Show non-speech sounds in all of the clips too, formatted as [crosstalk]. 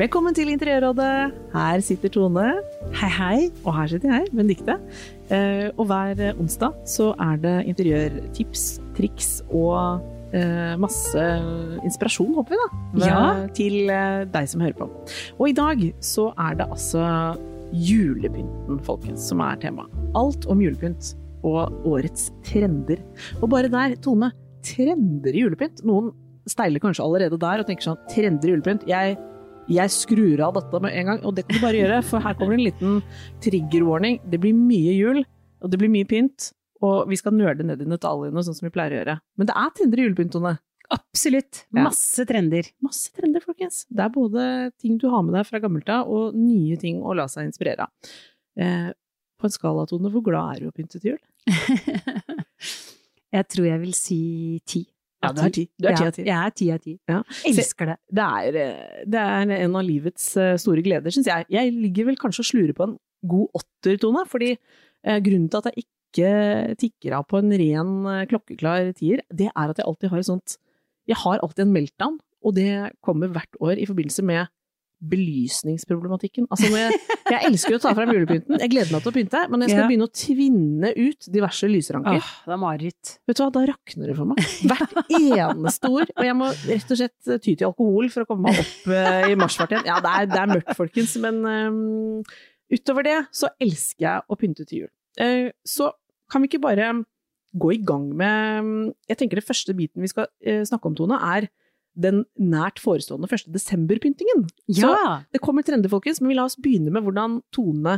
Velkommen til Interiørrådet. Her sitter Tone. Hei, hei. Og her sitter jeg, Benedicte. Eh, og hver onsdag så er det interiørtips, triks og eh, masse inspirasjon, håper vi, da. Ja. Til eh, deg som hører på. Og i dag så er det altså julepynten, folkens, som er tema. Alt om julepynt og årets trender. Og bare der, Tone. Trender i julepynt. Noen steiler kanskje allerede der og tenker sånn Trender i julepynt. Jeg jeg skrur av dette med en gang, og det kan du bare gjøre, for her kommer en liten trigger-warning. Det blir mye jul, og det blir mye pynt, og vi skal nøle ned i detaljene, sånn som vi pleier å gjøre. Men det er trender i julepynt, Tone. Absolutt. [laughs] Masse trender. Masse trender, folkens. Det er både ting du har med deg fra gammelt av, og nye ting å la seg inspirere av. Eh, på en skala, Tone, hvor glad er du å pynte til jul? [laughs] jeg tror jeg vil si ti. Ja, du er ti. Du er ti av ti. Jeg er ti av ti. Ja. Elsker det. Det er, eh, det er en av livets eh, store gleder, syns jeg. Jeg ligger vel kanskje og slurer på en god åtter, Tone, fordi eh, grunnen til at jeg ikke tikker av på en ren eh, klokkeklar tier, det er at jeg alltid har et sånt Jeg har alltid en meltdown, og det kommer hvert år i forbindelse med belysningsproblematikken. Altså jeg, jeg elsker å ta frem julepynten, jeg gleder meg til å pynte, men jeg skal Ja. begynne å tvinne ut diverse lysranker. Åh, det er mareritt. Vet du hva, da rakner det for meg. Hvert eneste ord. Og jeg må rett og slett ty til alkohol for å komme meg opp uh, i marsfart igjen. Ja, det er, det er mørkt, folkens, men um, utover det så elsker jeg å pynte til jul. Uh, så kan vi ikke bare gå i gang med Jeg tenker det første biten vi skal eh, snakke om, Tone, er den nært forestående 1. desember-pyntingen. Så det kommer trender, folkens, men vi la oss begynne med hvordan Tone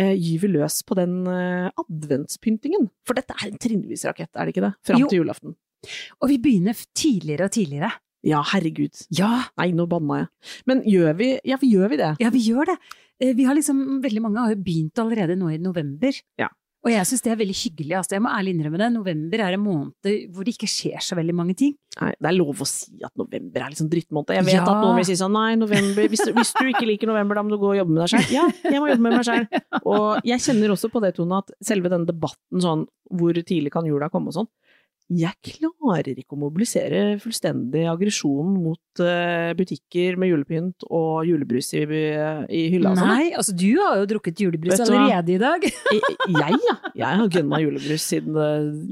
eh, gyver løs på den eh, adventspyntingen. For dette er en trinnvis rakett, er det ikke det? Fram til julaften. Og vi begynner tidligere og tidligere. Ja, herregud. Ja, Nei, nå banna jeg. Men gjør vi, ja, gjør vi det? ja vi gjør det. Eh, Vi har liksom, veldig mange har jo begynt allerede nå i november. Ja. Og jeg syns det er veldig hyggelig. Altså, jeg må ærlig innrømme det. November er en måned hvor det ikke skjer så veldig mange ting. Nei, det er lov å si at november er liksom drittmåned. Jeg vet Ja. at noen vil si sånn nei, november hvis, hvis du ikke liker november, da må du gå og jobbe med deg selv. Ja, jeg må jobbe med meg selv. [laughs] Og jeg kjenner også på det, Tone, at selve denne debatten sånn hvor tidlig kan jula komme og sånn, jeg klarer ikke å mobilisere fullstendig aggresjon mot eh, butikker med julepynt og julebrus i, i hylla. sånn. Nei, altså du har jo drukket julebrus allerede i dag. [laughs] Jeg, ja. Jeg har gunna julebrus siden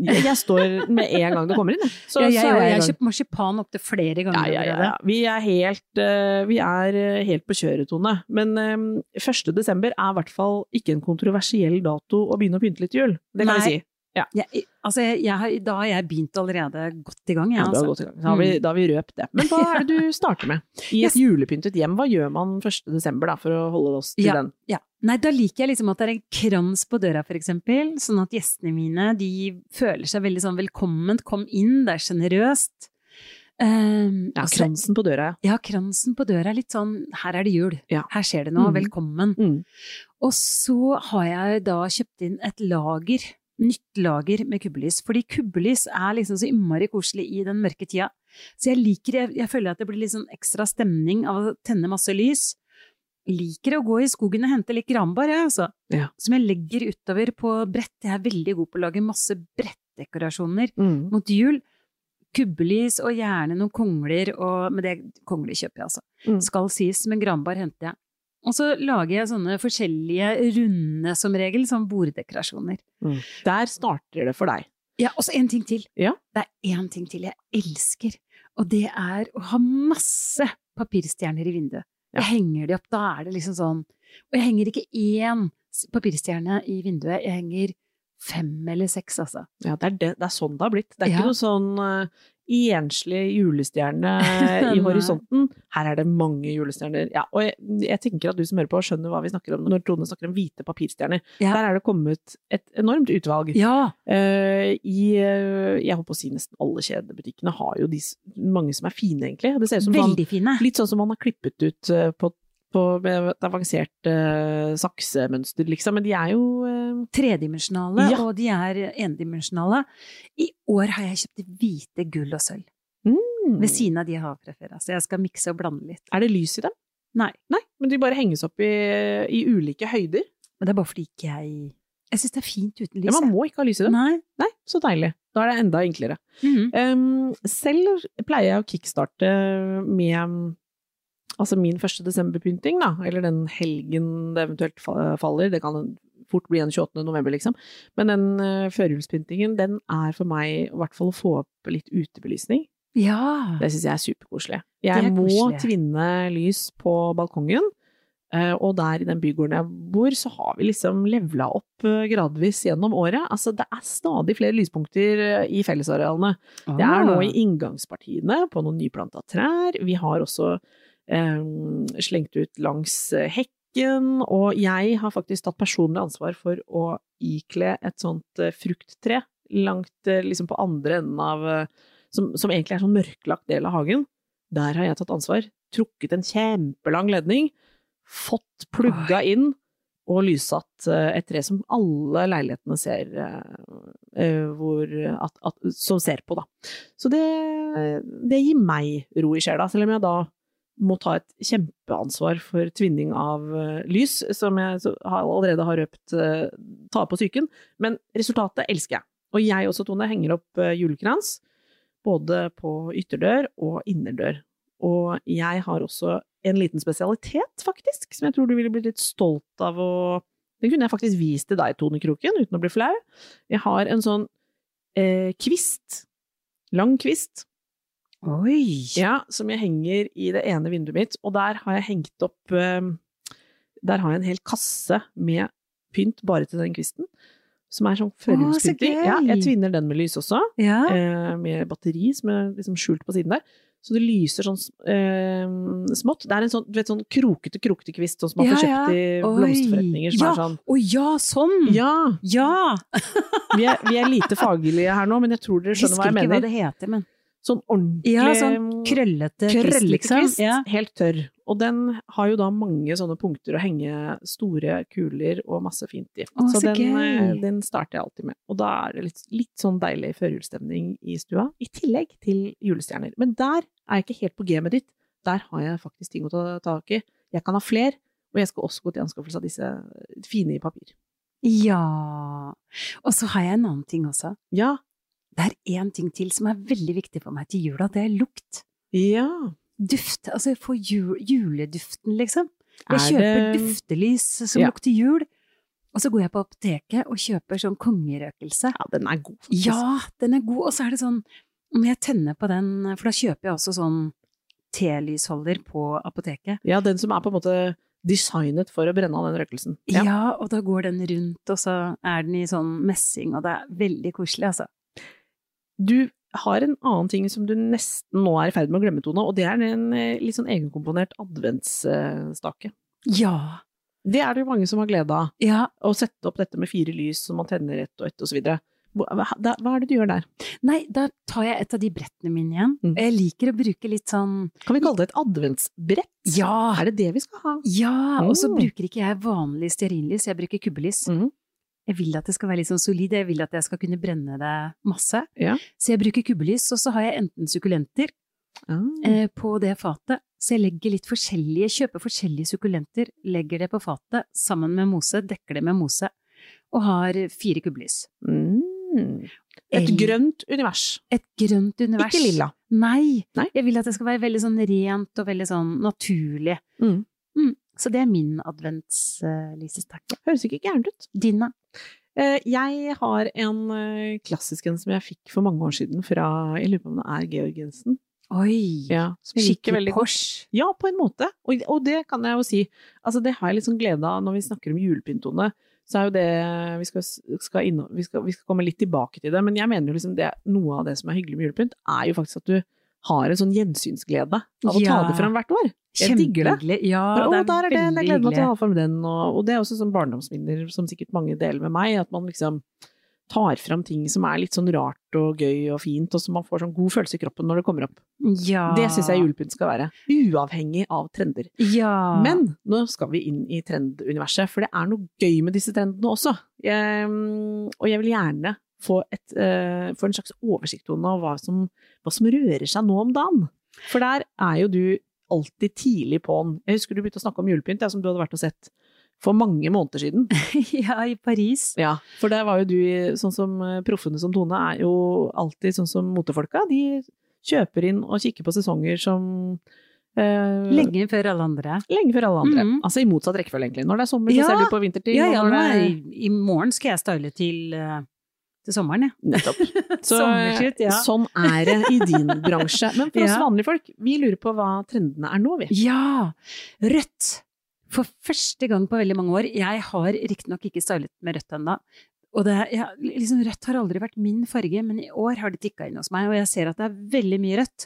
jeg, jeg står med en gang det kommer inn. Så, ja, jeg, så har kjøpt marsipan opptil flere ganger Ja, ja, ja. Vi er helt, eh, vi er eh, helt på kjøret, Tone. Men eh, 1. desember er i hvert fall ikke en kontroversiell dato å begynne å pynte litt jul. Det kan Nei. vi si. Jeg, altså, jeg, da har jeg begynt allerede godt i gang, jeg, Ja, du altså. i gang. Da har, vi, da har vi røpt det. Men hva er det du [laughs] starter med? I et Yes. julepyntet hjem, hva gjør man 1. desember da, for å holde oss til Ja. den? Ja. Nei, da liker jeg liksom at det er en krans på døra, for eksempel, sånn at gjestene mine, de føler seg veldig sånn velkomment, kom inn, det er generøst. Um, Ja, kransen på døra, ja. ja, kransen på døra er litt sånn, her er det jul, Ja. her skjer det noe, Mm. velkommen. Mm. Og så har jeg da kjøpt inn et lager, nytt lager med kubbelys, fordi kubbelys er liksom så innmari koselig i den mørke tida. Så jeg liker, jeg, jeg føler at det blir litt sånn ekstra stemning av å tenne masse lys. Liker å gå i skogen og hente litt granbar, jeg, altså. Ja. Som jeg legger utover på brett. Jeg er veldig god på å lage masse brettdekorasjoner Mm. mot jul. Kubbelys og gjerne noen kongler, og, men det kongler kjøper jeg altså. Mm. Skal sies, men granbar henter jeg. Og så lager jeg sånne forskjellige runde, som regel, som borddekorasjoner. Mm. Der starter det for deg. Ja, og så en ting til. Ja. Det er én ting til jeg elsker, og det er å ha masse papirstjerner i vinduet. Ja. Jeg henger de opp, da er det liksom sånn Og jeg henger ikke én papirstjerne i vinduet, jeg henger fem eller seks, altså. Ja, det er, det, det er sånn det har blitt. Det er Ja. ikke noe sånn eh, enslig julestjerne [laughs] i horisonten. Her er det mange julestjerner. Ja, og jeg, jeg tenker at du som hører på skjønner hva vi snakker om når Tone snakker om hvite papirstjerner. Ja. Der er det kommet et enormt utvalg. Ja. Uh, I uh, jeg holdt på å si nesten alle kjedebutikkene har jo de, mange som er fine, egentlig. Det ser ut som Veldig fine. litt sånn som man har klippet ut uh, på, på med et avansert uh, saksemønster, liksom. Men de er jo uh... Tredimensjonale, Ja. og de er endimensjonale. I år har jeg kjøpt hvite, gull og sølv. mm, Ved siden av de jeg har fra før. Så jeg skal mikse og blande litt. Er det lys i dem? Nei, Nei, men de bare henges opp i, i ulike høyder. men det er bare fordi ikke jeg Jeg syns det er fint uten lys. Ja, man må ikke ha lys i dem. Nei. Nei, så deilig. Da er det enda enklere. Mhm. Um, selv pleier jeg å kickstarte med altså min 1. desember-pynting, da, eller den helgen det eventuelt faller. Det kan fort bli en 28. november, liksom. Men den uh, førjulspyntingen, den er for meg i hvert fall å få opp litt utebelysning. Ja. Det syns jeg er superkoselig. Jeg må koselig. tvinne lys på balkongen. eh, Og der i den bygården jeg bor, så har vi liksom levela opp eh, gradvis gjennom året. Altså, det er stadig flere lyspunkter i fellesarealene. Det er nå Ah. i inngangspartiene på noen nyplanta trær. Vi har også slengt ut langs eh, hekken, og jeg har faktisk tatt personlig ansvar for å ikle et sånt eh, frukttre langt eh, liksom på andre enden av eh, som, som egentlig er sånn mørklagt del av hagen. Der har jeg tatt ansvar. Trukket en kjempelang ledning, fått plugga inn og lyssatt eh, et tre som alle leilighetene ser eh, eh, hvor, at, at, som ser på, da. Så det, det gir meg ro i sjela, selv om jeg da må ta et kjempeansvar for tvinning av eh, lys, som jeg allerede har røpt uh, ta på psyken. Men resultatet elsker jeg. Og jeg også, Tone, henger opp eh, julekrans, både på ytterdør og innerdør. Og jeg har også en liten spesialitet, faktisk, som jeg tror du ville blitt litt stolt av å Den kunne jeg faktisk vist til deg, Tone Kroken, uten å bli flau. Jeg har en sånn eh, kvist. Lang kvist. Oi! Ja, som jeg henger i det ene vinduet mitt, og der har jeg hengt opp eh, Der har jeg en hel kasse med pynt bare til den kvisten. Som er sånn førjulspynting. Så Ja, jeg tvinner den med lys også, Ja. eh, med batteri som er liksom skjult på siden der. Så det lyser sånn eh, smått. Det er en sånn, du vet, sånn krokete, krokete kvist, sånn som man Ja, får kjøpt i ja. blomsterforretninger. Som Ja. er sånn Å ja, sånn! Ja! Ja! Vi er, vi er lite faglige her nå, men jeg tror dere skjønner hva jeg husker jeg ikke hva det heter, men Sånn ordentlig Ja, sånn krøllete kvist, krøllete liksom. Ja. helt tørr. Og den har jo da mange sånne punkter å henge store kuler og masse fint i. Å, så den, eh, den starter jeg alltid med. Og da er det litt, litt sånn deilig førjulsstemning i stua, i tillegg til julestjerner. Men der er jeg ikke helt på gamet ditt. Der har jeg faktisk ting å ta tak i. Jeg kan ha fler, og jeg skal også gå til anskaffelse av disse fine i papir. Ja. Og så har jeg en annen ting også. Ja. Det er én ting til som er veldig viktig for meg til jula. Det er lukt. Ja. Duft. Altså, jeg får jul, juleduften, liksom. Jeg Er kjøper det- duftelys som Ja. lukter jul. Og så går jeg på apoteket og kjøper sånn kongerøkelse. Ja, den er god. faktisk. Ja, den er god. Og så er det sånn, om jeg tenner på den, for da kjøper jeg også sånn telysholder på apoteket. Ja, den som er på en måte designet for å brenne av den røkelsen. Ja. og da går den rundt, og så er den i sånn messing, og det er veldig koselig, altså. Du har en annen ting som du nesten nå er i ferd med å glemme, Tone, og det er en eh, litt sånn egenkomponert adventsstake. Ja. Det er det jo mange som har glede av. Ja, Å sette opp dette med fire lys som man tenner ett og ett videre. Hva, da- hva er det du gjør der? Nei, da tar jeg et av de brettene mine igjen. Mm. Jeg liker å bruke litt sånn Kan vi kalle det et adventsbrett? Ja! Er det det vi skal ha? Ja! Og så Mm. bruker ikke jeg vanlig stearinlys, jeg bruker kubbelys. Mhm. Jeg vil at det skal være litt sånn solid, jeg vil at jeg skal kunne brenne det masse. Ja. Så jeg bruker kubbelys, og så har jeg enten sukkulenter Ah. eh, på det fatet. Så jeg legger litt forskjellige, kjøper forskjellige sukkulenter, legger det på fatet sammen med mose, dekker det med mose, og har fire kubbelys. Mm. Et El- grønt univers. Et grønt univers. Ikke lilla. Nei. Nei. Jeg vil at det skal være veldig sånn rent og veldig sånn naturlig. Mm. Så det er min adventslisestakke. Høres ikke gærent ut. Din, da? Eh, Jeg har en eh, klassisk en som jeg fikk for mange år siden fra Jeg lurer på om det er Georg Jensen. Oi! Ja, Skikkelig kors. Porsche. Ja, på en måte. Og, og det kan jeg jo si. Altså, det har jeg litt sånn glede av når vi snakker om julepyntone. Så er jo det Vi skal, skal, innom, vi skal, vi skal komme litt tilbake til det, men jeg mener jo liksom det, noe av det som er hyggelig med julepynt, er jo faktisk at du har en sånn gjensynsglede av å ta det fram hvert år. Jeg digger det. Ja, Bare, det å, er der er den, jeg gleder meg til å ha fram den. Og, og det er også sånn barndomsminner som sikkert mange deler med meg, at man liksom tar fram ting som er litt sånn rart og gøy og fint, og så man får sånn god følelse i kroppen når det kommer opp. Ja. Det syns jeg julepynt skal være. Uavhengig av trender. Ja. Men nå skal vi inn i trenduniverset, for det er noe gøy med disse trendene også. Jeg, og jeg vil gjerne få, et, uh, få en slags oversikt Tone, over hva som, hva som rører seg nå om dagen. For der er jo du alltid tidlig på'n. Jeg husker du begynte å snakke om julepynt, som du hadde vært og sett for mange måneder siden. [laughs] ja, i Paris. Ja, for der var jo du, sånn som eh, proffene som Tone, er jo alltid sånn som motefolka. De kjøper inn og kikker på sesonger som eh, Lenge før alle andre. Lenge før alle andre. Mhm. Altså i motsatt rekkefølge, egentlig. Når det er sommer, så Ja. ser du på vintertid. Ja, ja, i, I morgen skal jeg style til, eh, til sommeren, jeg. Nettopp. [laughs] Så, Sommershoot, ja. Sånn er det i din [laughs] bransje. Men for oss vanlige folk, vi lurer på hva trendene er nå, vi. Ja! Rødt. For første gang på veldig mange år. Jeg har riktignok ikke stylet med rødt ennå. Og det, ja, liksom, rødt har aldri vært min farge, men i år har det tikka inn hos meg, og jeg ser at det er veldig mye rødt.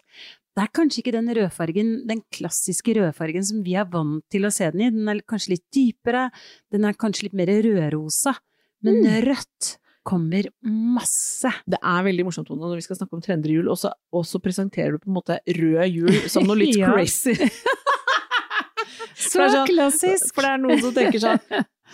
Det er kanskje ikke den rødfargen, den klassiske rødfargen som vi er vant til å se den i. Den er kanskje litt dypere, den er kanskje litt mer rødrosa. Men Mm. rødt kommer masse. Det er veldig morsomt Tone, når vi skal snakke om trender i jul, og så, presenterer du på en måte rød jul som noe litt [laughs] crazy. [laughs] Så sånn- klassisk! For det er noen som tenker sånn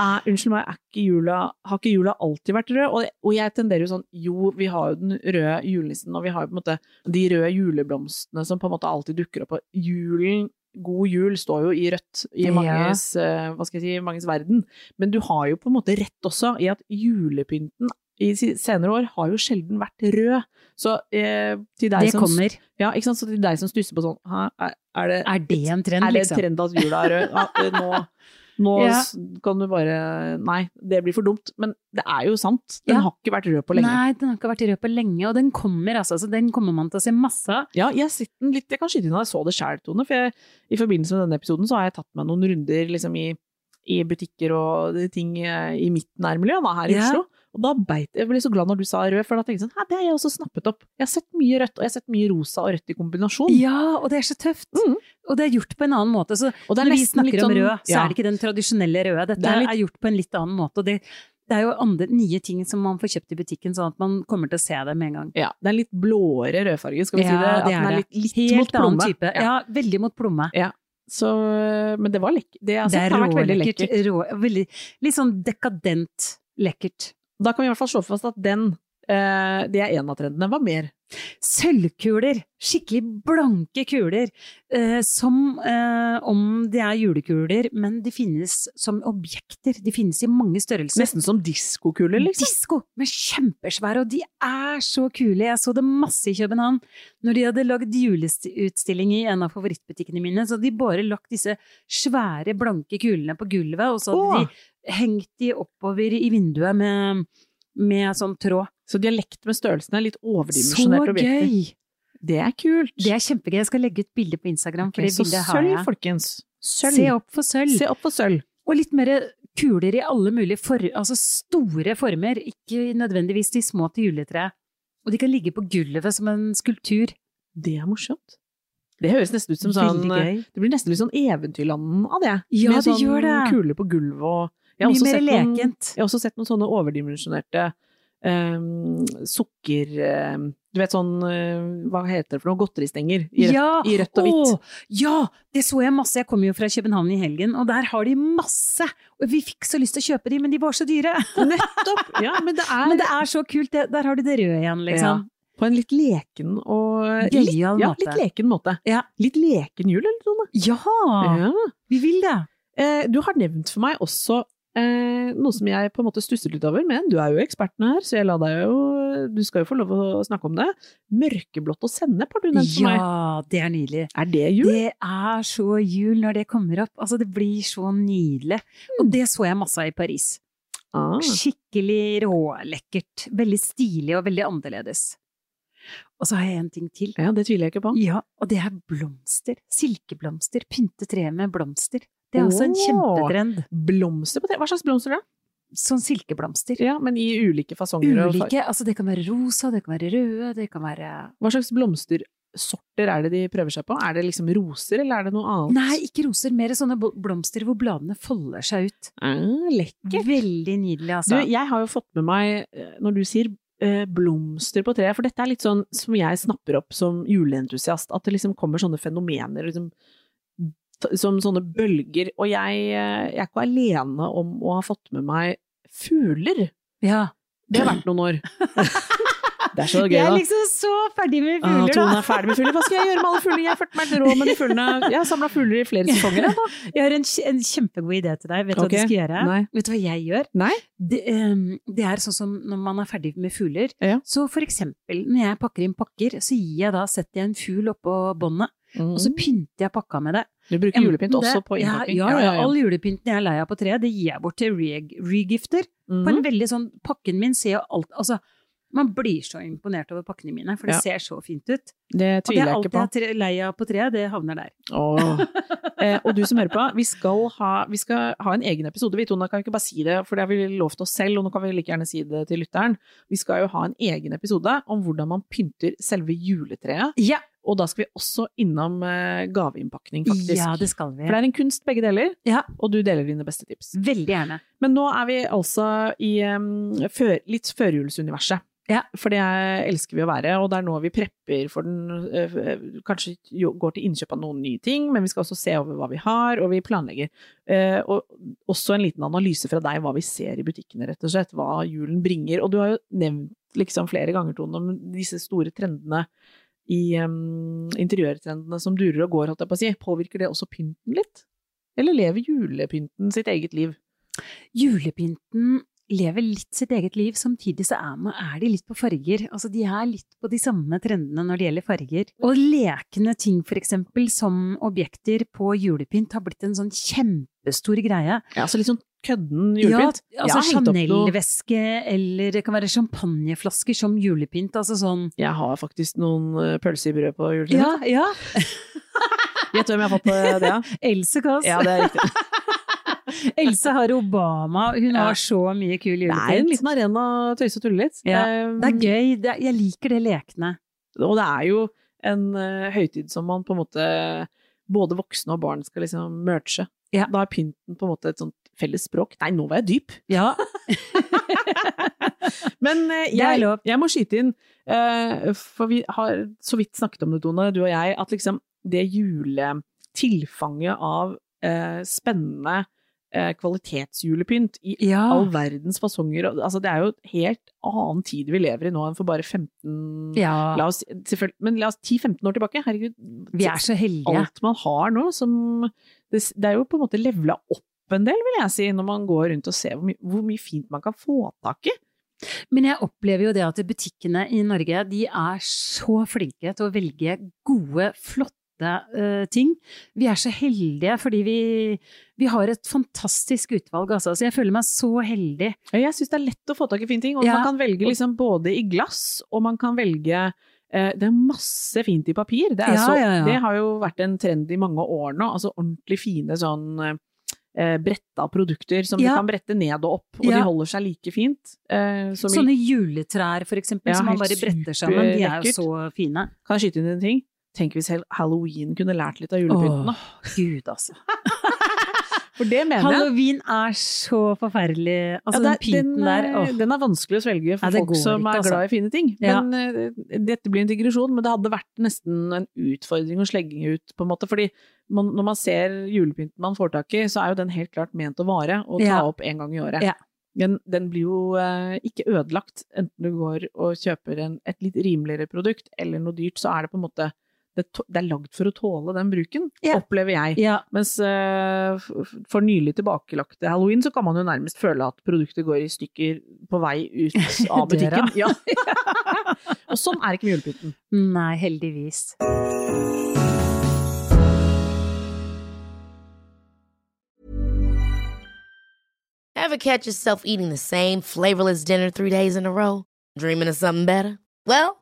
"Æ, Unnskyld meg, er ikke jula, har ikke jula alltid vært rød? Og, og jeg tenderer jo sånn Jo, vi har jo den røde julenissen, og vi har jo på en måte de røde juleblomstene som på en måte alltid dukker opp. Og julen, god jul, står jo i rødt i Ja. manges, eh, hva skal jeg si, manges verden. Men du har jo på en måte rett også i at julepynten i senere år har jo sjelden vært rød. Så eh, til deg Det som kommer. Ja, ikke sant? Så til deg som stusser på sånn er, er det Er det en trend, er det liksom? trend at jula er rød? Ja, eh, nå nå [laughs] Ja. kan du bare Nei, det blir for dumt. Men det er jo sant. Den Ja. har ikke vært rød på lenge. Nei, den har ikke vært rød på lenge, og den kommer altså. Så den kommer man til å se masse av. Ja, jeg, litt, jeg kan skyte inn at jeg så det sjæl, Tone. For jeg, i forbindelse med denne episoden så har jeg tatt meg noen runder liksom, i, i butikker og ting eh, i mitt nærmiljø da, her i Ja. Oslo. Og da beit jeg ble så glad når du sa rød, for da tenkte jeg sånn Hæ, det har jeg også snappet opp. Jeg har sett mye rødt, og jeg har sett mye rosa og rødt i kombinasjon. Ja, og det er så tøft! Mm. Og det er gjort på en annen måte. Så det er når vi snakker litt om sånn- rød, så ja. er det ikke den tradisjonelle røde. Dette Det er er, gjort på en litt annen måte. Og det, det er jo andre, nye ting som man får kjøpt i butikken, sånn at man kommer til å se det med en gang. Ja, det er en litt blåere rødfarge, skal vi si Ja, det. At det den er er det. litt, Helt mot plomme. annen type. Ja, veldig mot plomme. Så, men det var lekkert. Det, altså, det er har vært veldig lekkert. Rå, veldig, litt sånn dekadent lekkert. Da kan vi i hvert fall slå fast at den, eh, det er en av trendene. Hva mer? Sølvkuler! Skikkelig blanke kuler. Eh, som eh, om det er julekuler, men de finnes som objekter. De finnes i mange størrelser. Nesten som diskokuler, liksom. Disko, men kjempesvære, og de er så kule. Jeg så det masse i København. Når de hadde lagd juleutstilling i en av favorittbutikkene mine, så hadde de bare lagt disse svære, blanke kulene på gulvet, og så hadde Åh. de hengt de oppover i vinduet med, med sånn tråd. Så de har lekt med størrelsene. Litt Så overdimensjonerte objekter. gøy! Det er kult. Det er kjempegøy. Jeg skal legge ut bilde på Instagram, det så sølv, folkens. Sølv. Se opp for sølv. Se opp for sølv. Og litt mer kuler i alle mulige for, altså store former, ikke nødvendigvis de små til juletreet. Og de kan ligge på gulvet som en skulptur. Det er morsomt. Det høres nesten ut som sånn Det blir nesten litt sånn Eventyrlanden av det. Ja, Med det sånn gjør det. kuler på gulvet og Mye mer sett noen- lekent. Jeg har også sett noen sånne overdimensjonerte um, sukker... Um, du vet sånn eh, Hva heter det for noe? Godteristenger i rødt, i rødt og hvitt. Å, ja! Det så jeg masse. Jeg kom jo fra København i helgen, og der har de masse! Og vi fikk så lyst til å kjøpe de, men de var så dyre. [laughs] Nettopp! Ja, men det er, Men det er så kult. Det, der har du det røde igjen, liksom. på en litt leken og Gøyal ja, måte. litt leken måte. Ja. Litt leken jul, eller Tone? Ja! Ja. Vi vil det. Eh, du har nevnt for meg også eh, noe som jeg på en måte stusset litt over, men du er jo eksperten her, så jeg la deg jo Du skal jo få lov å snakke om det. Mørkeblått og sennep har du nevnt for meg. Ja, det er nydelig. Er det jul? Det er så jul når det kommer opp. Altså, det blir så nydelig. Og det så jeg masse av i Paris. Ah. Skikkelig rålekkert. Veldig stilig og veldig annerledes. Og så har jeg en ting til. Ja, det tviler jeg ikke på. Ja, og det er blomster. Silkeblomster. Pynte treet med blomster. Det er også en kjempetrend. Blomster på tre. Hva slags blomster da? Sånn silkeblomster. Ja, men i ulike fasonger. Ulike. Altså, det kan være rosa, det kan være røde, det kan være Hva slags blomstersorter er det de prøver seg på? Er det liksom roser, eller er det noe annet? Nei, ikke roser. Mer sånne blomster hvor bladene folder seg ut. Mm, lekkert. Veldig nydelig, Du, altså. jeg har jo fått med meg, eh, når du sier eh, blomster på treet, for dette er litt sånn som jeg snapper opp som juleentusiast, at det liksom kommer sånne fenomener liksom, som sånne bølger, og jeg, eh, jeg er ikke alene om å ha fått med meg fugler. Ja. Det har vært noen år. [laughs] det er så gøy, Jeg er liksom så ferdig med fugler, da. Tone da. er ferdig med fugler. Hva skal jeg gjøre med alle fuglene? Jeg har følt meg rå med de fuglene. Jeg har samla fugler i flere sesonger. Da. Jeg har en, en kjempegod idé til deg. Vet du okay. hva du skal gjøre? Nei. Vet du hva jeg gjør? Nei? Det, um, det er sånn som når man er ferdig med fugler. Ja. Så for eksempel, når jeg pakker inn pakker, så gir jeg da, setter jeg en fugl oppå båndet, og så pynter jeg pakka med det. Du bruker Enten julepynt det- også på innpakking? Ja, ja, ja, all julepynten jeg er lei av på treet, det gir jeg bort til re- regifter. På en Mhm. veldig sånn, pakken min ser jo alt, altså, man blir så imponert over pakkene mine, for det Ja. ser så fint ut. Det tviler er jeg alt ikke på. jeg er lei av på treet, det havner der. Åh. [laughs] Eh, og du som hører på, vi skal, ha, vi skal ha en egen episode. Vi Tone, kan vi ikke bare si det, for det har vi lovt oss selv, og nå kan vi like gjerne si det til lytteren. Vi skal jo ha en egen episode om hvordan man pynter selve juletreet. Ja, Og da skal vi også innom eh, gaveinnpakning, faktisk. ja det skal vi. For det er en kunst begge deler, Ja. og du deler dine beste tips. Veldig gjerne. Men nå er vi altså i um, før, litt førjulsuniverset. Ja. For det elsker vi å være, og det er nå vi prepper for den eh, Kanskje jo, går til innkjøp av noen nye ting, men vi skal også se over hva vi har, og vi planlegger. Eh, og også en liten analyse fra deg hva vi ser i butikkene, rett og slett. Hva julen bringer. Og du har jo nevnt liksom flere ganger, Tone, om disse store trendene i um, interiørtrendene som durer og går, holdt jeg på å si. Påvirker det også pynten litt? Eller lever julepynten sitt eget liv? Julepynten lever litt sitt eget liv, samtidig så er, man, er de litt på farger. Altså, de er litt på de samme trendene når det gjelder farger. Og lekende ting, for eksempel, som objekter på julepynt, har blitt en sånn kjempestor greie. Ja, altså litt sånn kødden julepynt. Ja, altså Chanel-veske, eller det kan være champagneflasker som julepynt. Altså sånn Jeg har faktisk noen eh, pølser i brød på julepynt. ja. ja. [laughs] Gjett hvem jeg har fått på det av? [laughs] Else Kåss. Ja, det er riktig. [laughs] Else har Obama, hun har så mye kul Det er en liten arena å tøyse og tulle litt. Ja, Det er gøy. Det er, jeg liker det lekne. Og det er jo en uh, høytid som man på en måte både voksne og barn skal liksom merge. Ja. Da er pynten på en måte et sånt felles språk. Nei, nå var jeg dyp! Ja. [laughs] Men uh, jeg, jeg må skyte inn, uh, for vi har så vidt snakket om det, Tone, du og jeg, at liksom det juletilfanget av spennende kvalitetsjulepynt i ja. all verdens fasonger. Altså, det er jo et helt annen tid vi lever i nå enn for bare 15 ja. La oss, men la oss 10-15 år tilbake. Herregud. Vi er så heldige. Alt man har nå som Det, det er jo på en måte levela opp en del, vil jeg si, når man går rundt og ser hvor, my, hvor mye fint man kan få tak i. Men jeg opplever jo det at butikkene i Norge de er så flinke til å velge gode, flotte eh, ting. Vi er så heldige fordi vi, vi har et fantastisk utvalg, altså. Så jeg føler meg så heldig. Jeg syns det er lett å få tak i fine ting, og Ja. man kan velge liksom både i glass, og man kan velge eh, det er masse fint i papir. Det, er Ja, så, ja, ja. det har jo vært en trend i mange år nå. Altså ordentlig fine sånn eh, bretta produkter som du kan brette ned og opp, og de holder seg like fint. Eh, som i- Sånne juletrær, for eksempel, som man bare bretter sammen. De er jo så fine. Kan jeg skyte inn en ting? Tenk hvis halloween kunne lært litt av julepynten. Åh, Gud, altså. [laughs] For det mener jeg. Halloween er så forferdelig. Altså, Ja, den det er- pynten den, der. oh. den er vanskelig å svelge for Ja, folk som ikke, er altså. glad i fine ting. Ja. Men eh, dette blir en digresjon, men det hadde vært nesten en utfordring å slegge ut, på en måte. Fordi man, når man ser julepynten man får tak i, så er jo den helt klart ment å vare, og ta opp en gang i året. Den, den blir jo uh, ikke ødelagt, enten du går og kjøper en, et litt rimeligere produkt eller noe dyrt, så er det på en måte det, det er lagd for å tåle den bruken, yeah. opplever jeg. Yeah. Mens f- for nylig tilbakelagte halloween, så kan man jo nærmest føle at produktet går i stykker på vei ut [laughs] av butikken. Ja. [laughs] og sånn er ikke med julepynten. nei, heldigvis. Ever catch yourself eating the same flavorless dinner three days in a row? Dreaming of something better? Well,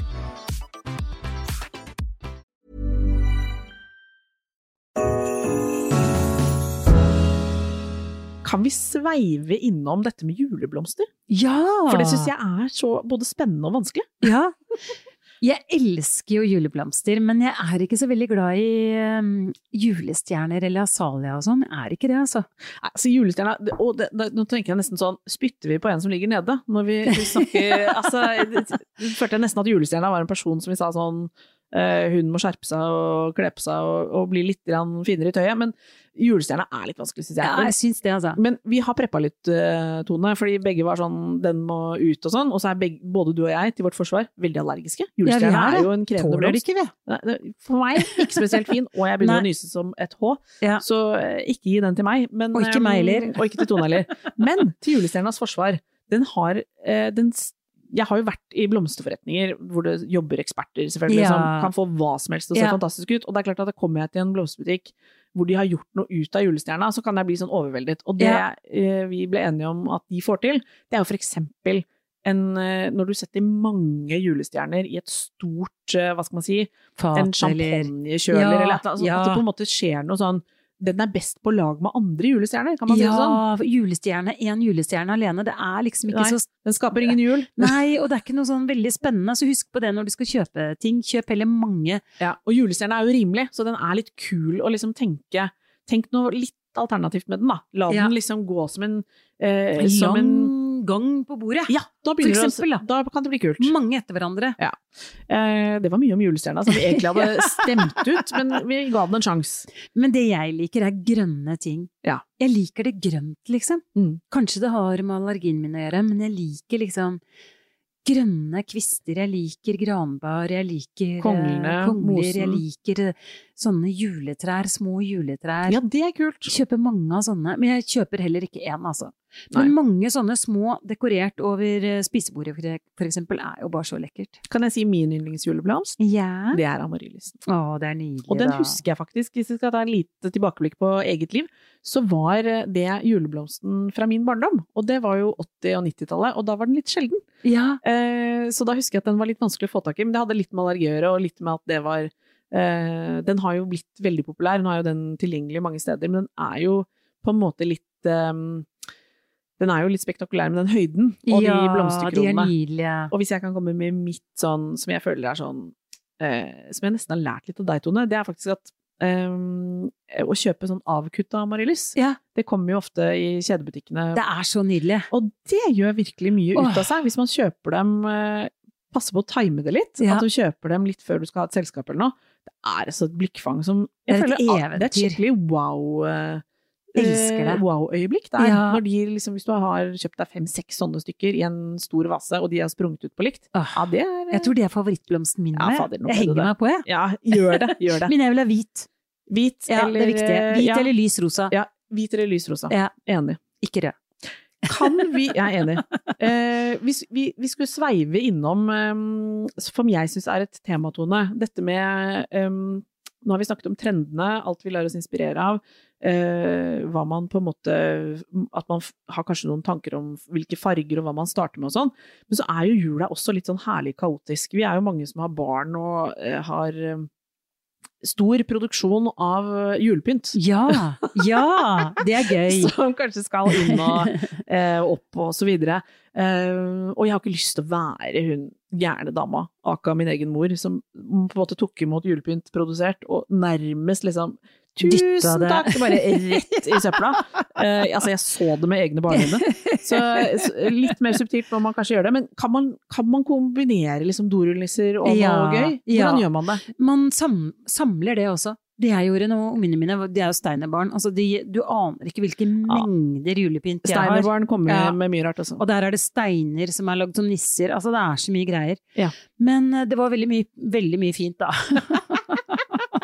Kan vi sveive innom dette med juleblomster? Ja! For det syns jeg er så både spennende og vanskelig. Ja. [laughs] Jeg elsker jo juleblomster, men jeg er ikke så veldig glad i um, julestjerner eller asalia og sånn. Jeg er ikke det, altså. Nei, altså julestjerna, og det, det, Nå tenker jeg nesten sånn Spytter vi på en som ligger nede? Når vi, vi snakker [laughs] altså, følte jeg nesten at julestjerna var en person som vi sa sånn Hun må skjerpe seg og kle på seg og, og bli litt finere i tøyet. Men julestjerna er litt vanskelig, syns jeg. Ja, jeg synes det, altså. Men vi har preppa litt, uh, Tone, fordi begge var sånn den må ut og sånn. Og så er begge, både du og jeg, til vårt forsvar, veldig allergiske. Julestjerna Ja, er er, jo en krevende blomst. ikke, vi. For meg ikke spesielt fin, og jeg begynner å nyse som et H. Ja. Så eh, ikke gi den til meg. Men, Og ikke eh, meg heller. Og ikke til Tone heller. Men til julestjernas forsvar, den har eh, den jeg har jo vært i blomsterforretninger hvor det jobber eksperter selvfølgelig, Ja. som kan få hva som helst til å se Ja. fantastisk ut. Og det er klart at da kommer jeg til en blomsterbutikk hvor de har gjort noe ut av julestjerna, så kan jeg bli sånn overveldet. Og det Ja. eh, vi ble enige om at de får til, det er jo for eksempel en, eh, når du setter mange julestjerner i et stort, eh, hva skal man si, Fat en eller champagnekjøler eller eller annet. Altså. At det på en måte skjer noe sånn Den er best på lag med andre julestjerner, kan man si det sånn? Ja, julestjerne, én julestjerne alene, det er liksom ikke Nei. så Den skaper ingen jul. [laughs] Nei, og det er ikke noe sånn veldig spennende, så husk på det når du skal kjøpe ting. Kjøp heller mange. Ja, og julestjerne er jo rimelig, så den er litt kul å liksom tenke Tenk noe litt alternativt med den, da. La Ja. den liksom gå som en, eh, En som en lang gang på bordet. Ja, da For det eksempel, da. Da kan det bli kult. Mange etter hverandre. Eh, det var mye om julestjerna som vi egentlig hadde [laughs] stemt ut, men vi ga den en sjanse. Men det jeg liker, er grønne ting. Ja. Jeg liker det grønt, liksom. Mm. Kanskje det har med allergien min å gjøre, men jeg liker liksom grønne kvister. Jeg liker granbar, jeg liker eh, Konglene, kongler, jeg liker eh, sånne juletrær, små juletrær. Ja, det er kult. Kjøper mange av sånne, men jeg kjøper heller ikke én, altså. Men mange sånne små dekorert over eh, spisebordet, for eksempel, er jo bare så lekkert. Kan jeg si min yndlingsjuleblomst? Ja. Det er amaryllis. Å, det er nydelig, Og den da. husker jeg faktisk, hvis jeg skal ta en lite tilbakeblikk på eget liv, så var det juleblomsten fra min barndom. Og det var jo 80- og 90-tallet, og da var den litt sjelden. Ja, Eh, så da husker jeg at den var litt vanskelig å få tak i, men det hadde litt med allergi og litt med at det var eh, Den har jo blitt veldig populær, nå er jo den tilgjengelig mange steder, men den er jo på en måte litt eh, Den er jo litt spektakulær med den høyden og ja, de de er blomsterkronene. nydelige. Og hvis jeg kan komme med mitt sånn, som jeg føler er sånn eh, Som jeg nesten har lært litt av deg, Tone, det er faktisk at eh, å kjøpe sånn avkutta amaryllis, Ja. det kommer jo ofte i kjedebutikkene. Det er så nydelig. Og det gjør virkelig mye Åh. ut av seg, hvis man kjøper dem eh, Passer på å time det litt. Ja. At du kjøper dem litt før du skal ha et selskap eller noe. Det er altså et blikkfang som Det er et føler, eventyr. Det er et skikkelig wow eh, eh, Wow-øyeblikk der. Ja. Når de liksom, hvis du har kjøpt deg fem-seks sånne stykker i en stor vase, og de har sprunget ut på likt, Åh, ja, det er eh, Jeg tror det er favorittblomsten min. Ja, fader, jeg henger meg på, jeg. Ja, gjør det. Gjør [laughs] det. Men jeg vil ha hvit. Hvit Ja, eller det er viktig. Hvit ja, eller lys rosa. Ja, hvit eller lys rosa. Ja. Enig. Ikke rød. Kan vi Jeg er enig. [laughs] Eh, hvis vi, vi skulle sveive innom, um, som jeg syns er et tematone, dette med eh, Nå har vi snakket om trendene, alt vi lar oss inspirere av. Eh, hva man på en måte At man har kanskje noen tanker om hvilke farger og hva man starter med og sånn. Men så er jo jula også litt sånn herlig kaotisk. Vi er jo mange som har barn og eh, har stor produksjon av eh, julepynt. Ja! Ja! Det er gøy. [laughs] Som kanskje skal inn og [laughs] eh, opp og så videre. Eh, og jeg har ikke lyst til å være hun gærne dama, aka min egen mor, som på en måte tok imot julepynt produsert, og nærmest liksom Tusen det. takk! Bare rett i søpla. Uh, [laughs] altså, jeg så det med egne barneøyne. Så, så litt mer subtilt må man kanskje gjøre det. Men kan man, kan man kombinere liksom dorullnisser og Ja, noe gøy? ja. Hvordan gjør man det? Man sam samler det også. Det jeg gjorde nå, ungene mine, de er jo steinerbarn. Altså de, du aner ikke hvilke mengder julepynt jeg har. Steinerbarn kommer Ja. med mye rart også. Og der er det steiner som er lagd som nisser. Altså det er så mye greier. Ja. Men eh, det var veldig mye, veldig mye fint, da. [laughs]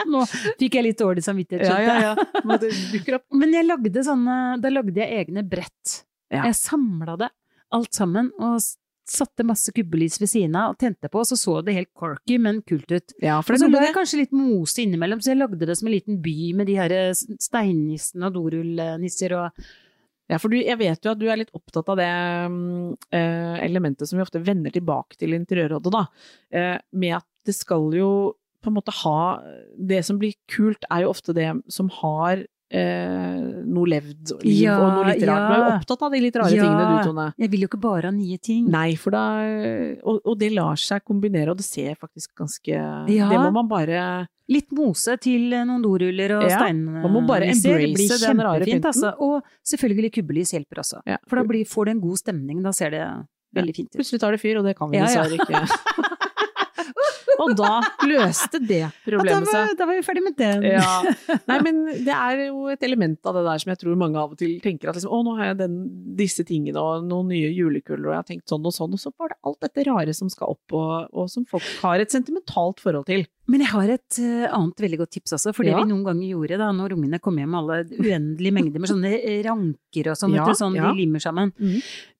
[laughs] Nå fikk jeg litt dårlig samvittighet. Skjønte jeg. Men det. Jeg lagde sånne, da lagde jeg egne brett. Jeg samla det alt sammen og satte masse kubbelys ved siden av og tente på, og så så det helt corky, men kult ut. Ja, for Og så ble det kanskje litt mose innimellom, så jeg lagde det som en liten by med de her eh, steinnissene og dorullnisser og Ja, for du, jeg vet jo at du er litt opptatt av det eh, elementet som vi ofte vender tilbake til Interiørrådet, da. Uh, med at det skal jo på en måte ha Det som blir kult, er jo ofte det som har eh, noe levd liv Ja, og noe litt rart. Du er jo opptatt av de litt rare Ja. tingene du, Tone. Jeg vil jo ikke bare ha nye ting. Nei, for da og, og det lar seg kombinere, og det ser faktisk ganske Ja. Det må man bare Litt mose til noen doruller og Ja, steinnisser. man må bare embrace den rare pynten. altså. Og selvfølgelig kubbelys hjelper også. ja. For da blir, får du en god stemning, da ser det veldig fint ut. Plutselig tar det fyr, og det kan vi Ja, ja. dessverre ikke. [laughs] og da løste det problemet seg. Da, da var vi ferdig med den. Ja. [laughs] Nei, men det er jo et element av det der som jeg tror mange av og til tenker at liksom, å, nå har jeg den, disse tingene og noen nye julekuler, og jeg har tenkt sånn og sånn, og så var det alt dette rare som skal opp, og, og som folk har et sentimentalt forhold til. Men jeg har et eh, annet veldig godt tips også, for det Ja. vi noen ganger gjorde da når ungene kom hjem med alle uendelige mengder med sånne ranker og sånn, Ja, sånn ja. de limer sammen. Mm.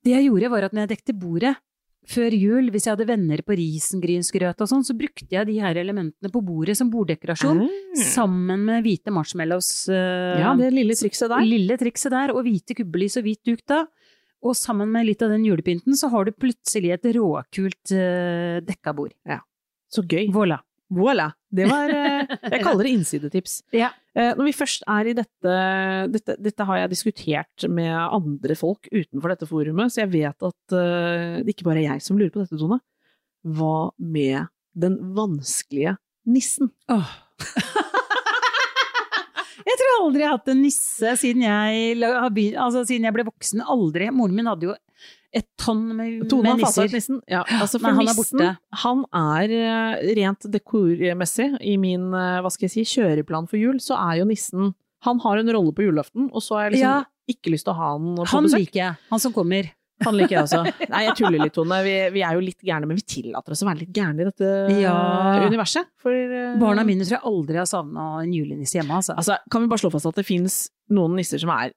Det jeg gjorde var at når jeg dekte bordet før jul, hvis jeg hadde venner på risengrynsgrøt og sånn, så brukte jeg de her elementene på bordet som borddekorasjon, sammen med hvite marshmallows. Uh, Ja, det lille trikset der. Lille trikset der, og hvite kubbelys og hvit duk da. Og sammen med litt av den julepynten, så har du plutselig et råkult uh, dekka bord. Så gøy. Voilà. Voilà. Det var eh, [laughs] Jeg kaller det innsidetips. Ja. Eh, Når vi først er i dette, dette Dette har jeg diskutert med andre folk utenfor dette forumet, så jeg vet at eh, det ikke bare er jeg som lurer på dette, Tone. Hva med den vanskelige nissen? Åh. [laughs] jeg tror aldri jeg har hatt en nisse siden jeg, altså, siden jeg ble voksen. Aldri. Moren min hadde jo et tonn med, Tone med nisser. nissen. Ja, altså for han er nissen, borte. han er eh, rent dekormessig i min eh, hva skal jeg si, kjøreplan for jul, så er jo nissen Han har en rolle på julaften, og så har jeg liksom Ja. ikke lyst til å ha han på Han besøk. liker jeg. Han som kommer. Han liker jeg også. [laughs] Nei, jeg tuller litt, Tone. Vi, vi er jo litt gærne, men vi tillater oss å være litt gærne i dette Ja. universet. For, uh... Barna mine tror jeg aldri har savna en julenisse hjemme. Altså. Altså, kan vi bare slå fast at det fins noen nisser som er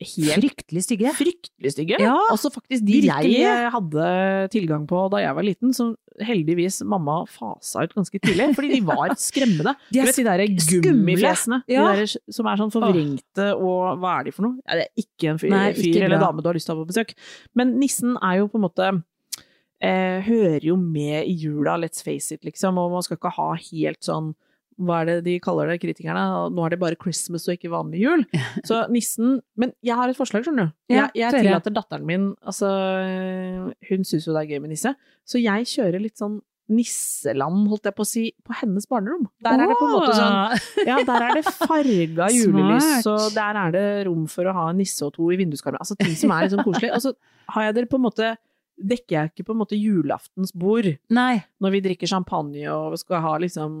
helt Fryktelig stygge. fryktelig stygge. Ja, Også faktisk de virkelig. jeg hadde tilgang på da jeg var liten, som heldigvis mamma fasa ut ganske tidlig, fordi de var [laughs] skremmende. De er vet de der gummifjesene, Ja. de der som er sånn forvrengte og hva er de for noe? Ja, det er ikke en fyr, Nei, fyr eller dame du har lyst til å ha på besøk. Men nissen er jo på en måte eh, hører jo med i jula, let's face it, liksom, og man skal ikke ha helt sånn hva er det de kaller det, kritikerne? Nå er det bare Christmas og ikke vanlig jul. [laughs] Så nissen Men jeg har et forslag, skjønner du. Jeg jeg tillater datteren min Altså, hun syns jo det er gøy med nisse, så jeg kjører litt sånn nisseland, holdt jeg på å si, på hennes barnerom. Der er det på en måte sånn Ja, der er det farga [laughs] julelys, og der er det rom for å ha en nisse og to i vinduskarmen. Altså ting som er sånn koselig. Og så har jeg dere på en måte Dekker jeg ikke på en måte julaftens bord Nei. når vi drikker champagne og skal ha liksom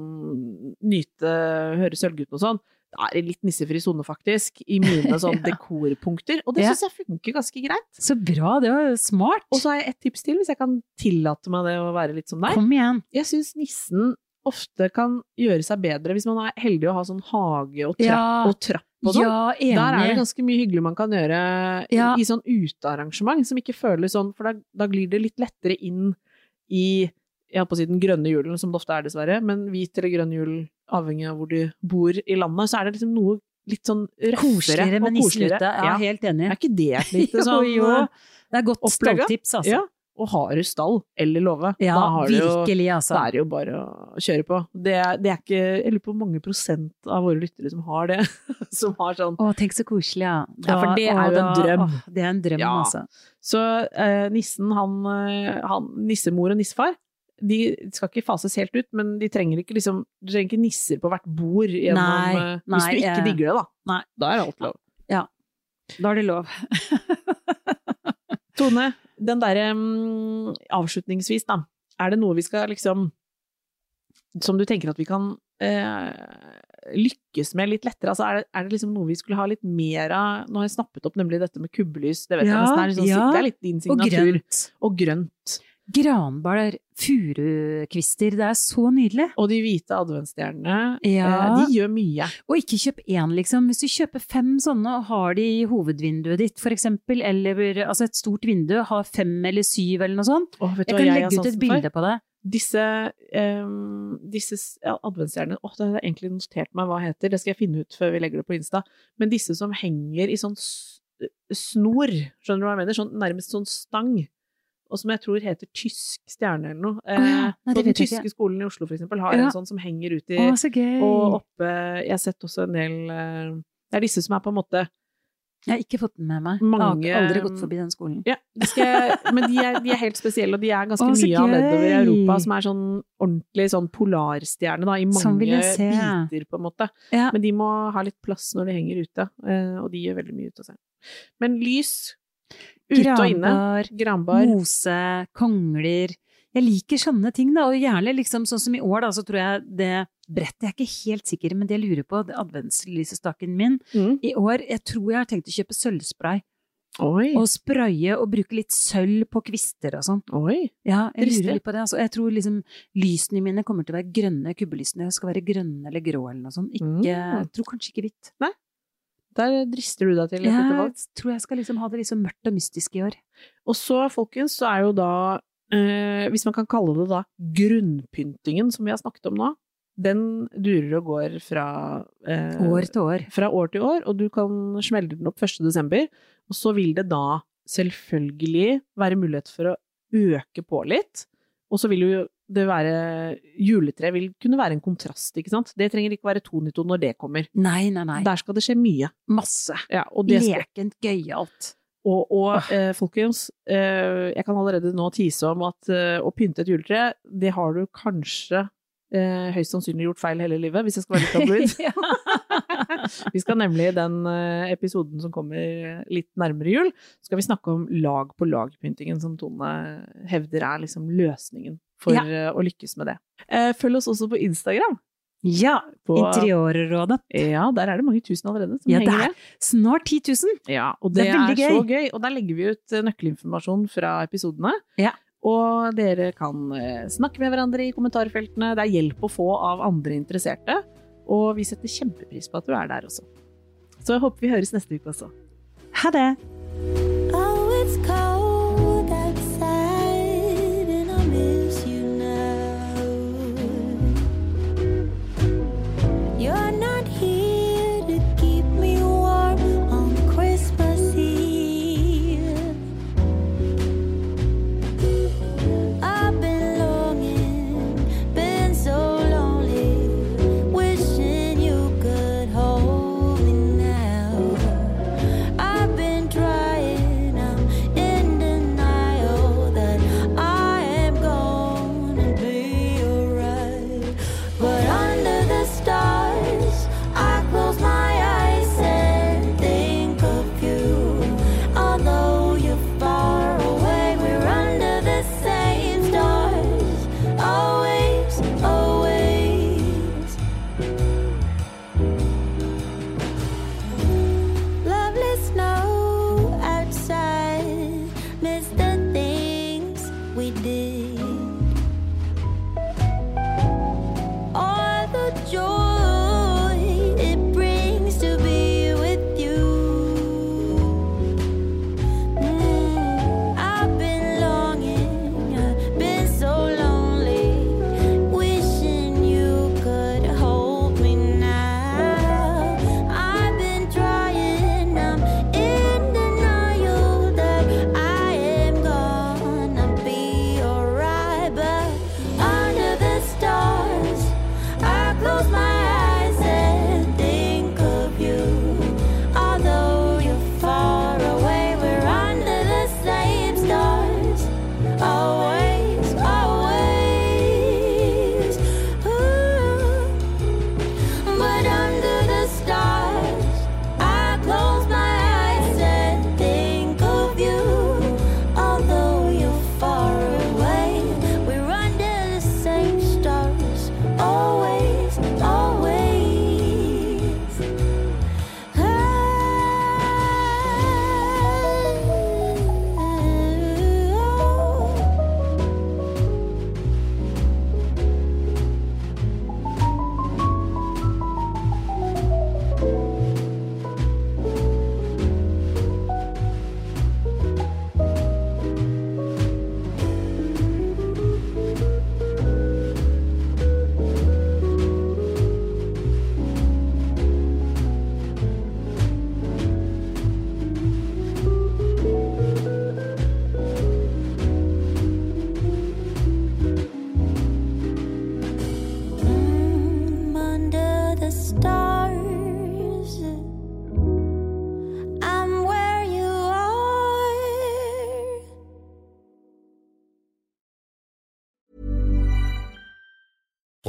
nyte, høre Sølvgutten og sånn. Da er det litt nissefri sone, faktisk, i mine [laughs] sånn Ja. dekorpunkter. Og det Ja. syns jeg funker ganske greit. Så bra, det var smart. Og så har jeg et tips til, hvis jeg kan tillate meg det å være litt som deg. Kom igjen. Jeg syns nissen ofte kan gjøre seg bedre hvis man er heldig å ha sånn hage og trapp Ja. og trapp og sånn. Ja, enig. Der er det ganske mye hyggelig man kan gjøre Ja. i sånn utearrangement, som ikke føles sånn, for da, da glir det litt lettere inn i jeg holdt på å si den grønne julen, som det ofte er dessverre, men hvit eller grønn jul, avhengig av hvor du bor i landet, så er det liksom noe litt sånn røffere Koseligere og koseligere. ute. Ja, helt enig. Er ikke det et lite sånn [laughs] jo, jo. Det er godt stalltips, altså. Ja. Og har du stall eller låve, Ja, da har du jo altså. da er det jo bare å kjøre på. Det det er ikke Jeg lurer på hvor mange prosent av våre lyttere som har det. [laughs] som har sånn Å, tenk så koselig, ja. Ja, for det er jo en drøm. Å, det er en drøm, Ja. altså. Så eh, nissen, han, eh, han Nissemor og nissefar de skal ikke fases helt ut, men de trenger ikke liksom Du trenger ikke nisser på hvert bord gjennom Nei, nei, Hvis du ikke eh, digger det, da. Nei. Da er alt lov. Ja. Da er det lov. [laughs] Tone, den derre um, avslutningsvis, da. Er det noe vi skal liksom Som du tenker at vi kan uh, lykkes med litt lettere? Altså, er, det, er det liksom noe vi skulle ha litt mer av? Nå har jeg snappet opp nemlig dette med kubbelys. Det vet Ja, jeg nesten er, liksom, ja. det er litt din Og signatur. grønt. Og grønt. Granbar, furukvister, det er så nydelig. Og de hvite adventsstjernene, Ja. eh, de gjør mye. Og ikke kjøp én, liksom. Hvis du kjøper fem sånne og har de i hovedvinduet ditt, for eksempel, eller altså et stort vindu, har fem eller syv eller noe sånt. Åh, Jeg kan jeg legge ut et bilde på det. Disse, um, disse ja, adventsstjernene Åh, det har jeg egentlig notert meg hva heter, det skal jeg finne ut før vi legger det på Insta. Men disse som henger i sånn snor, skjønner du hva jeg mener? Sånn, nærmest sånn stang. Og som jeg tror heter tysk stjerne eller noe. Oh, ja, nei, Eh, på den tyske ikke. skolen i Oslo, for eksempel, har Ja. en sånn som henger ut i oh! Og oppe Jeg har sett også en del eh, Det er disse som er på en måte Jeg har ikke fått den med meg. Mange- Jeg har aldri gått forbi den skolen. Ja, de skal, men de er, de er helt spesielle, og de er ganske Å, mye av nedover i! Europa, som er sånn ordentlig sånn polarstjerne, da, i mange biter, på en måte. Ja. Men de må ha litt plass når de henger ute, eh, og de gjør veldig mye ut av seg. Men lys, ute og inne, Granbar, mose, kongler. Jeg liker sånne ting, da, og gjerne liksom sånn som i år, da, så tror jeg det brettet Jeg er ikke helt sikker, men det jeg lurer på, det adventslysestaken min mm. i år Jeg tror jeg har tenkt å kjøpe sølvspray, Oi, og spraye og bruke litt sølv på kvister og sånn. oi. Ja, jeg Dristig. lurer litt på det. Altså. Jeg tror liksom lysene mine kommer til å være grønne, kubbelysene skal være grønne eller grå eller noe sånt. Ikke, Mm. Jeg tror kanskje ikke hvitt. Der drister du deg til et lite Jeg tror jeg skal liksom ha det så mørkt og mystisk i år. Og så, folkens, så er jo da, eh, hvis man kan kalle det da, grunnpyntingen som vi har snakket om nå, den durer og går fra, eh, År til år. fra år til år, og du kan smelle den opp 1. desember, og så vil det da selvfølgelig være mulighet for å øke på litt, og så vil jo det være, juletre vil kunne være en kontrast, ikke sant? Det trenger ikke være 292 når det kommer. Nei, nei, nei. Der skal det skje mye. Masse. Ja, og det Lekent, gøyalt. og, og eh, folkens, eh, jeg kan allerede nå tise om at eh, å pynte et juletre, det har du kanskje eh, høyst sannsynlig gjort feil hele livet, hvis jeg skal være litt [laughs] tabloid. [laughs] vi skal nemlig i den eh, episoden som kommer litt nærmere jul, skal vi snakke om lag på lag-pyntingen, som Tone hevder er liksom løsningen for Ja. eh, å lykkes med det. Eh, følg oss også på Instagram. Ja! På, Interiørrådet. ja, der er det mange tusen allerede som Ja, henger er med. Snart 10 000! Ja, og Det det, er er, så gøy. Og der legger vi ut eh, nøkkelinformasjon fra episodene. Ja. Og dere kan snakke med hverandre i kommentarfeltene. Det er hjelp å få av andre interesserte. Og vi setter kjempepris på at du er der også. Så jeg håper vi høres neste uke også. Ha det!